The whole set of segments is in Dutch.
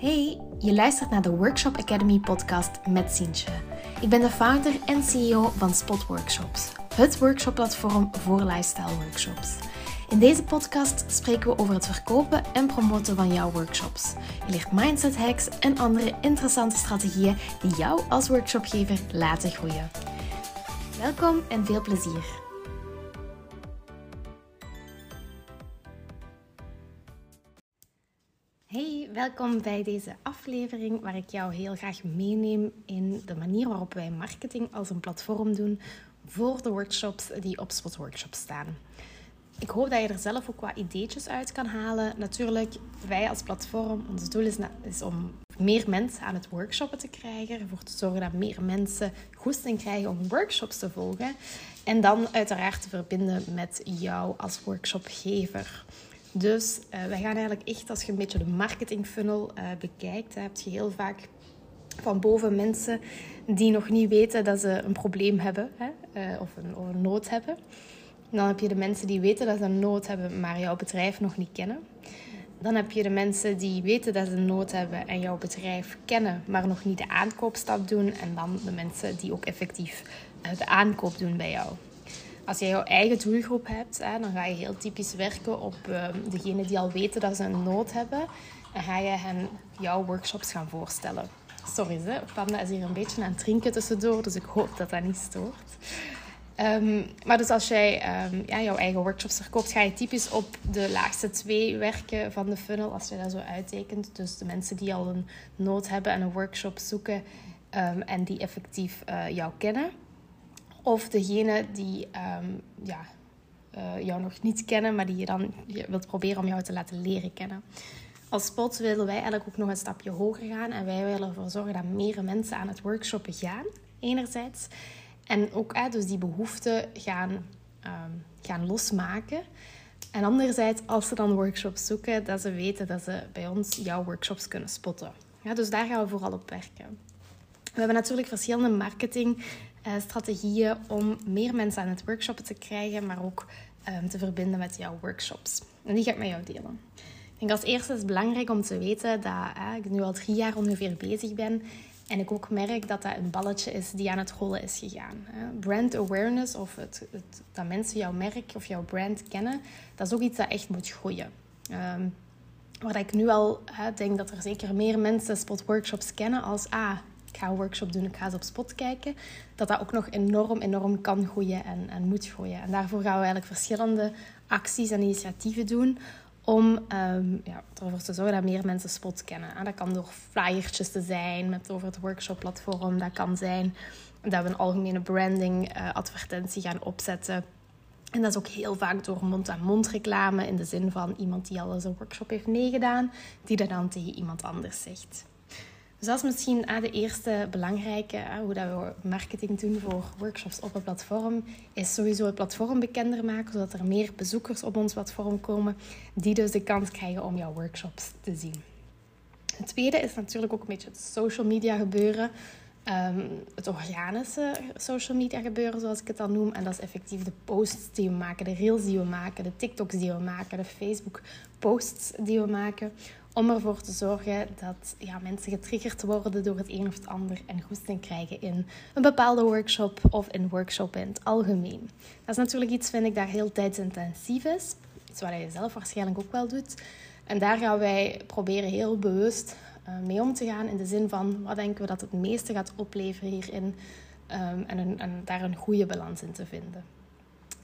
Hey, je luistert naar de Workshop Academy podcast met Sientje. Ik ben de founder en CEO van Spot Workshops, het workshopplatform voor lifestyle workshops. In deze podcast spreken we over het verkopen en promoten van jouw workshops. Je leert mindset hacks en andere interessante strategieën die jou als workshopgever laten groeien. Welkom en veel plezier. Welkom bij deze aflevering waar ik jou heel graag meeneem in de manier waarop wij marketing als een platform doen voor de workshops die op Spot Workshops staan. Ik hoop dat je er zelf ook wat ideetjes uit kan halen. Natuurlijk, wij als platform, ons doel is, is om meer mensen aan het workshoppen te krijgen. Ervoor te zorgen dat meer mensen goesting krijgen om workshops te volgen. En dan uiteraard te verbinden met jou als workshopgever. Dus uh, wij gaan eigenlijk echt, als je een beetje de marketing funnel uh, bekijkt, heb je heel vaak van boven mensen die nog niet weten dat ze een probleem hebben hè, een, of een nood hebben. Dan heb je de mensen die weten dat ze een nood hebben, maar jouw bedrijf nog niet kennen. Dan heb je de mensen die weten dat ze een nood hebben en jouw bedrijf kennen, maar nog niet de aankoopstap doen. En dan de mensen die ook effectief de aankoop doen bij jou. Als je jouw eigen doelgroep hebt, hè, dan ga je heel typisch werken op uh, degenen die al weten dat ze een nood hebben. En ga je hen jouw workshops gaan voorstellen. Sorry, hè, Panda is hier een beetje aan het drinken tussendoor, dus ik hoop dat dat niet stoort. Um, maar dus als jij um, ja, jouw eigen workshops verkoopt, ga je typisch op de laagste twee werken van de funnel, als je dat zo uittekent. Dus de mensen die al een nood hebben en een workshop zoeken en die effectief uh, jou kennen. Of degene die um, ja, uh, jou nog niet kennen, maar die je dan je wilt proberen om jou te laten leren kennen. Als spot willen wij eigenlijk ook nog een stapje hoger gaan. En wij willen ervoor zorgen dat meer mensen aan het workshoppen gaan, enerzijds. En ook dus die behoeften gaan, um, gaan losmaken. En anderzijds, als ze dan workshops zoeken, dat ze weten dat ze bij ons jouw workshops kunnen spotten. Ja, dus daar gaan we vooral op werken. We hebben natuurlijk verschillende marketing uh, strategieën om meer mensen aan het workshoppen te krijgen, maar ook um, te verbinden met jouw workshops. En die ga ik met jou delen. Ik denk als eerste is het belangrijk om te weten dat uh, ik nu al drie jaar ongeveer bezig ben. En ik ook merk dat dat een balletje is die aan het rollen is gegaan. Brand awareness, of het, dat mensen jouw merk of jouw brand kennen, dat is ook iets dat echt moet groeien. Um, waar ik nu al denk dat er zeker meer mensen spot workshops kennen als ah, ik ga een workshop doen, ik ga eens op spot kijken, dat dat ook nog enorm, enorm kan groeien en, en moet groeien. En daarvoor gaan we eigenlijk verschillende acties en initiatieven doen om um, ja, ervoor te zorgen dat meer mensen spot kennen. En dat kan door flyertjes te zijn met over het workshopplatform. Dat kan zijn dat we een algemene branding uh, advertentie gaan opzetten. En dat is ook heel vaak door mond-aan-mond -mond reclame in de zin van iemand die al eens een workshop heeft meegedaan, die dat dan tegen iemand anders zegt. Dus dat is misschien ah, de eerste belangrijke, ah, hoe dat we marketing doen voor workshops op een platform, is sowieso het platform bekender maken, zodat er meer bezoekers op ons platform komen, die dus de kans krijgen om jouw workshops te zien. Het tweede is natuurlijk ook een beetje het social media gebeuren. Um, het organische social media gebeuren, zoals ik het dan noem. En dat is effectief de posts die we maken, de reels die we maken, de TikToks die we maken, de Facebook posts die we maken. Om ervoor te zorgen dat ja, mensen getriggerd worden door het een of het ander en goesting krijgen in een bepaalde workshop of in workshoppen in het algemeen. Dat is natuurlijk iets, vind ik, dat heel tijdsintensief is. Iets wat je zelf waarschijnlijk ook wel doet. En daar gaan wij proberen heel bewust uh, mee om te gaan in de zin van wat denken we dat het meeste gaat opleveren hierin um, en, en, daar een goede balans in te vinden.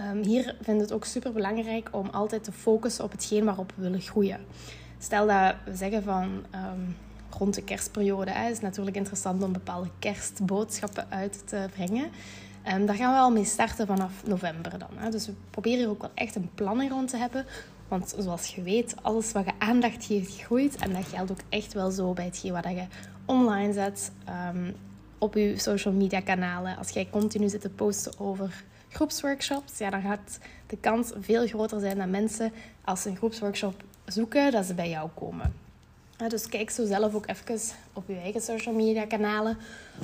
Um, hier vind ik het ook super belangrijk om altijd te focussen op hetgeen waarop we willen groeien. Stel dat we zeggen van um, rond de kerstperiode hè, is het natuurlijk interessant om bepaalde kerstboodschappen uit te brengen. Um, daar gaan we al mee starten vanaf november dan. Hè. Dus we proberen hier ook wel echt een planning rond te hebben. Want zoals je weet, alles wat je aandacht geeft, groeit. En dat geldt ook echt wel zo bij hetgeen wat je online zet. Um, op je social media kanalen. Als jij continu zit te posten over groepsworkshops, ja, dan gaat de kans veel groter zijn dat mensen als ze een groepsworkshop zoeken, dat ze bij jou komen. Dus kijk zo zelf ook even op je eigen social media kanalen.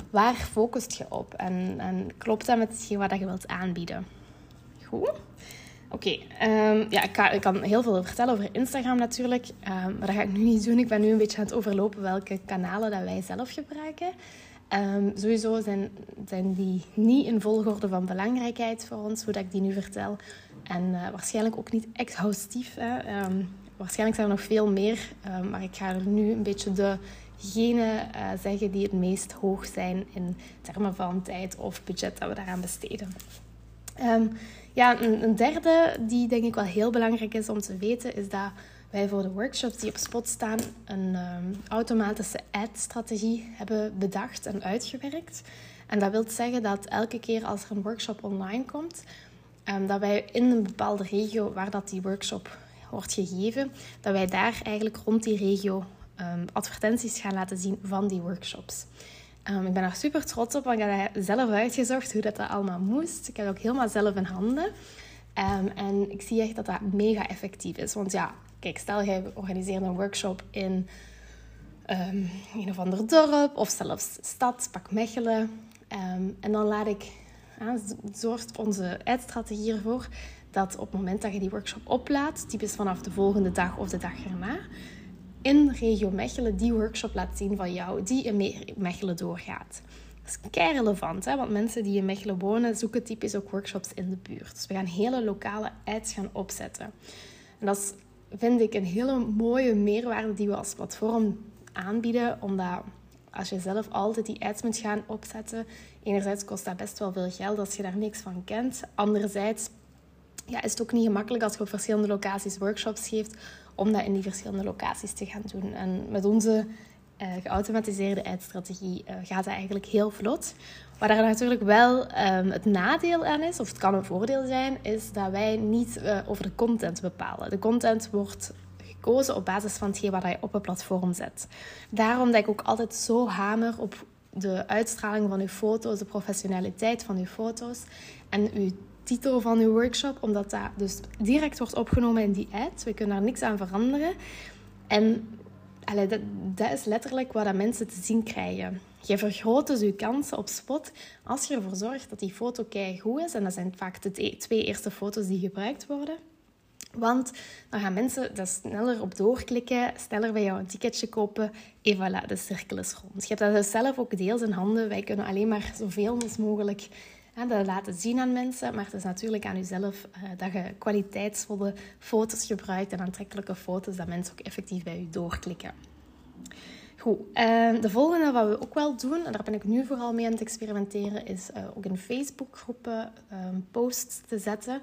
Waar focust je op? En, en klopt dat met hetgeen wat je wilt aanbieden? Goed. Oké, ehm, ja, ik, kan, heel veel vertellen over Instagram natuurlijk, um, maar dat ga ik nu niet doen. Ik ben nu een beetje aan het overlopen welke kanalen dat wij zelf gebruiken. Um, sowieso zijn, zijn die niet in volgorde van belangrijkheid voor ons, hoe ik die nu vertel. En uh, waarschijnlijk ook niet exhaustief. Hè. Um, waarschijnlijk zijn er nog veel meer, um, maar ik ga er nu een beetje degene uh, zeggen die het meest hoog zijn in termen van tijd of budget dat we daaraan besteden. ja, een derde die denk ik wel heel belangrijk is om te weten, is dat wij voor de workshops die op spot staan een um, automatische ad-strategie hebben bedacht en uitgewerkt. En dat wil zeggen dat elke keer als er een workshop online komt, um, dat wij in een bepaalde regio waar dat die workshop wordt gegeven, dat wij daar eigenlijk rond die regio um, advertenties gaan laten zien van die workshops. ik ben daar super trots op, want ik heb zelf uitgezocht hoe dat, dat allemaal moest. Ik heb het ook helemaal zelf in handen. en ik zie echt dat dat mega effectief is. Want ja, Kijk, stel jij organiseert een workshop in um, een of ander dorp of zelfs stad, pak Mechelen. Um, en dan laat ik, zorgt onze eindstrategie ervoor dat op het moment dat je die workshop oplaadt, typisch vanaf de volgende dag of de dag erna, in regio Mechelen die workshop laat zien van jou, die in Mechelen doorgaat. Dat is kei relevant, hè? want mensen die in Mechelen wonen zoeken typisch ook workshops in de buurt. Dus we gaan hele lokale ads gaan opzetten. En dat is vind ik een hele mooie meerwaarde die we als platform aanbieden. Omdat als je zelf altijd die ads moet gaan opzetten, enerzijds kost dat best wel veel geld als je daar niks van kent. Anderzijds ja, is het ook niet gemakkelijk als je op verschillende locaties workshops geeft, om dat in die verschillende locaties te gaan doen. En met onze uh, geautomatiseerde ad-strategie uh, gaat dat eigenlijk heel vlot. Waar er natuurlijk wel um, het nadeel aan is, of het kan een voordeel zijn, is dat wij niet uh, over de content bepalen. De content wordt gekozen op basis van hetgeen wat je op een platform zet. Daarom dat ik ook altijd zo hamer op de uitstraling van uw foto's, de professionaliteit van uw foto's en uw titel van uw workshop, omdat dat dus direct wordt opgenomen in die ad. We kunnen daar niks aan veranderen. En allee, dat, dat is letterlijk wat mensen te zien krijgen. Je vergroot dus je kansen op spot als je ervoor zorgt dat die foto goed is. En dat zijn vaak de e- twee eerste foto's die gebruikt worden. Want dan gaan mensen daar sneller op doorklikken, sneller bij jou een ticketje kopen. En voilà, de cirkel is rond. Je hebt dat dus zelf ook deels in handen. Wij kunnen alleen maar zoveel mogelijk dat laten zien aan mensen. Maar het is natuurlijk aan jezelf uh, dat je kwaliteitsvolle foto's gebruikt en aantrekkelijke foto's, dat mensen ook effectief bij je doorklikken. Uh, de volgende wat we ook wel doen, en daar ben ik nu vooral mee aan het experimenteren, is uh, ook in Facebookgroepen um, posts te zetten.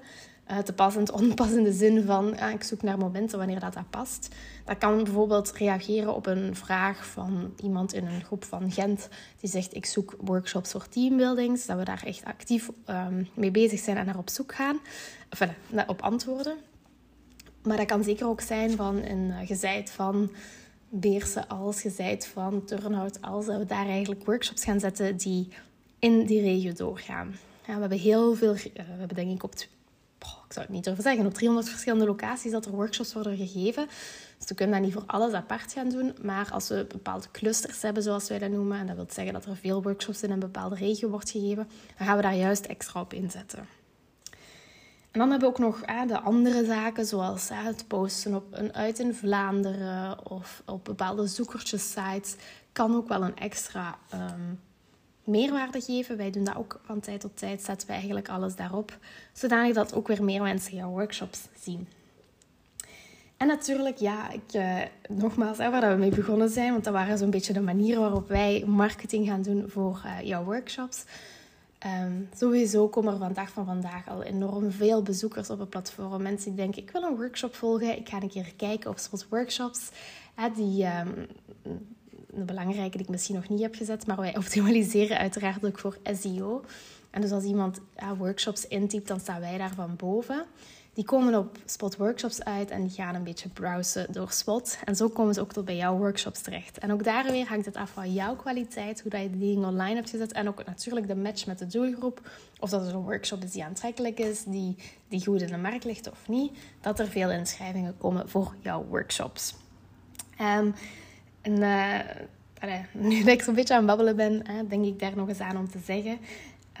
Uh, te passend, onpassende zin van ja, ik zoek naar momenten wanneer dat, dat past. Dat kan bijvoorbeeld reageren op een vraag van iemand in een groep van Gent die zegt ik zoek workshops voor teambuildings. Dat we daar echt actief um, mee bezig zijn en naar op zoek gaan. Enfin, op antwoorden. Maar dat kan zeker ook zijn van een uh, gezeid van Beersen als, gezeid van Turnhout als. Dat we daar eigenlijk workshops gaan zetten die in die regio doorgaan. Ja, we hebben heel veel, uh, we hebben denk ik op ik zou het niet durven zeggen, op 300 verschillende locaties dat er workshops worden gegeven. Dus we kunnen dat niet voor alles apart gaan doen. Maar als we bepaalde clusters hebben, zoals wij dat noemen, en dat wil zeggen dat er veel workshops in een bepaalde regio wordt gegeven, dan gaan we daar juist extra op inzetten. En dan hebben we ook nog de andere zaken, zoals het posten op een uit in Vlaanderen of op bepaalde zoekertjessites, kan ook wel een extra um, meerwaarde geven. Wij doen dat ook van tijd tot tijd, zetten we eigenlijk alles daarop, zodanig dat ook weer meer mensen jouw workshops zien. En natuurlijk, ja, ik, uh, nogmaals, waar we mee begonnen zijn, want dat waren zo'n beetje de manieren waarop wij marketing gaan doen voor uh, jouw workshops. Um, sowieso komen er vandaag van vandaag al enorm veel bezoekers op het platform. Mensen die denken, ik wil een workshop volgen, ik ga een keer kijken op Spot Workshops. Hè, die, een belangrijke die ik misschien nog niet heb gezet, maar wij optimaliseren uiteraard ook voor SEO. En dus als iemand workshops intypt, dan staan wij daar van boven. Die komen op Spot Workshops uit en die gaan een beetje browsen door Spot. En zo komen ze ook tot bij jouw workshops terecht. En ook daar weer hangt het af van jouw kwaliteit, hoe dat je de dingen online hebt gezet. En ook natuurlijk de match met de doelgroep. Of dat het een workshop is die aantrekkelijk is, die, die goed in de markt ligt of niet. Dat er veel inschrijvingen komen voor jouw workshops. Um, en allee, nu dat ik zo'n beetje aan het babbelen ben, denk ik daar nog eens aan om te zeggen.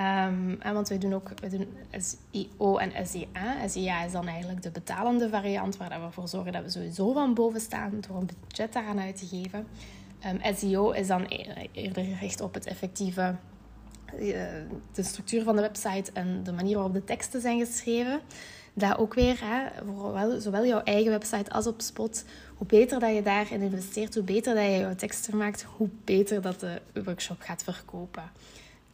Um, want we doen ook we doen SEO en SEA. SEA is dan eigenlijk de betalende variant, waar we ervoor zorgen dat we sowieso van boven staan door een budget daaraan uit te geven. Um, ehm, SEO is dan e-, eerder gericht op het effectieve, uh, de structuur van de website en de manier waarop de teksten zijn geschreven. Dat ook weer, hè, zowel jouw eigen website als op Spot, hoe beter dat je daarin investeert, hoe beter dat je jouw teksten maakt, hoe beter dat de workshop gaat verkopen.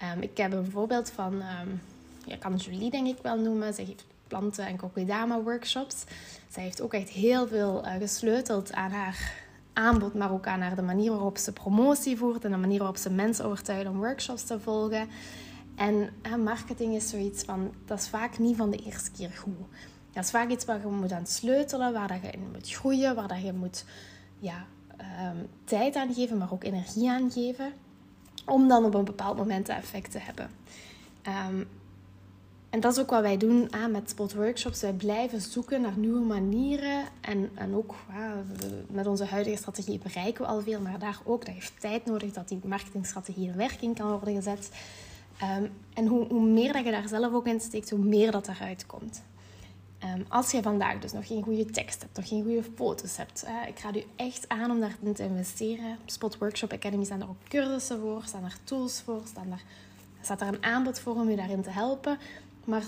Um, ik heb een voorbeeld van, um, ja, Julie denk ik wel noemen. Zij geeft planten- en kokedama workshops. Zij heeft ook echt heel veel uh, gesleuteld aan haar aanbod, maar ook aan haar de manier waarop ze promotie voert en de manier waarop ze mensen overtuigt om workshops te volgen. En marketing is zoiets van, dat is vaak niet van de eerste keer goed. Dat is vaak iets waar je moet aan sleutelen, waar dat je in moet groeien, waar dat je moet ja, um, tijd aan geven, maar ook energie aan geven om dan op een bepaald moment effect te hebben. Um, en dat is ook wat wij doen aan met Spot Workshops. Wij blijven zoeken naar nieuwe manieren. En, en ook met onze huidige strategie bereiken we al veel. Maar daar ook, dat heeft tijd nodig dat die marketingstrategie in werking kan worden gezet. Um, en hoe, hoe, meer dat je daar zelf ook in steekt, hoe meer dat eruit komt. Um, als je vandaag dus nog geen goede tekst hebt, nog geen goede foto's hebt, ik raad u echt aan om daarin te investeren. Spot Workshop Academy staan er ook cursussen voor, staan er tools voor, staan er, staat er een aanbod voor om je daarin te helpen. Maar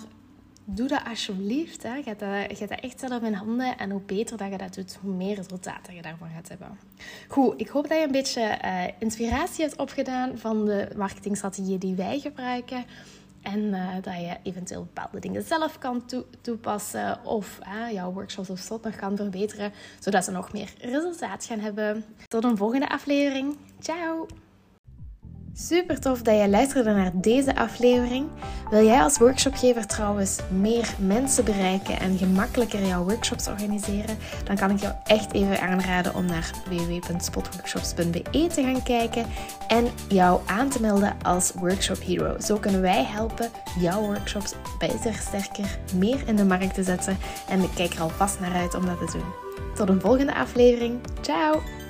doe dat alsjeblieft. Hè. Je, dat, je dat echt zelf in handen. En hoe beter dat je dat doet, hoe meer resultaten je daarvan gaat hebben. Goed, ik hoop dat je een beetje uh, inspiratie hebt opgedaan van de marketingstrategieën die wij gebruiken. En uh, dat je eventueel bepaalde dingen zelf kan toepassen of jouw workshops of slot nog kan verbeteren, zodat ze nog meer resultaat gaan hebben. Tot een volgende aflevering. Ciao! Super tof dat jij luisterde naar deze aflevering. Wil jij als workshopgever trouwens meer mensen bereiken en gemakkelijker jouw workshops organiseren? Dan kan ik jou echt even aanraden om naar www.spotworkshops.be te gaan kijken en jou aan te melden als Workshop Hero. Zo kunnen wij helpen jouw workshops beter, sterker, meer in de markt te zetten. En ik kijk er alvast naar uit om dat te doen. Tot een volgende aflevering. Ciao!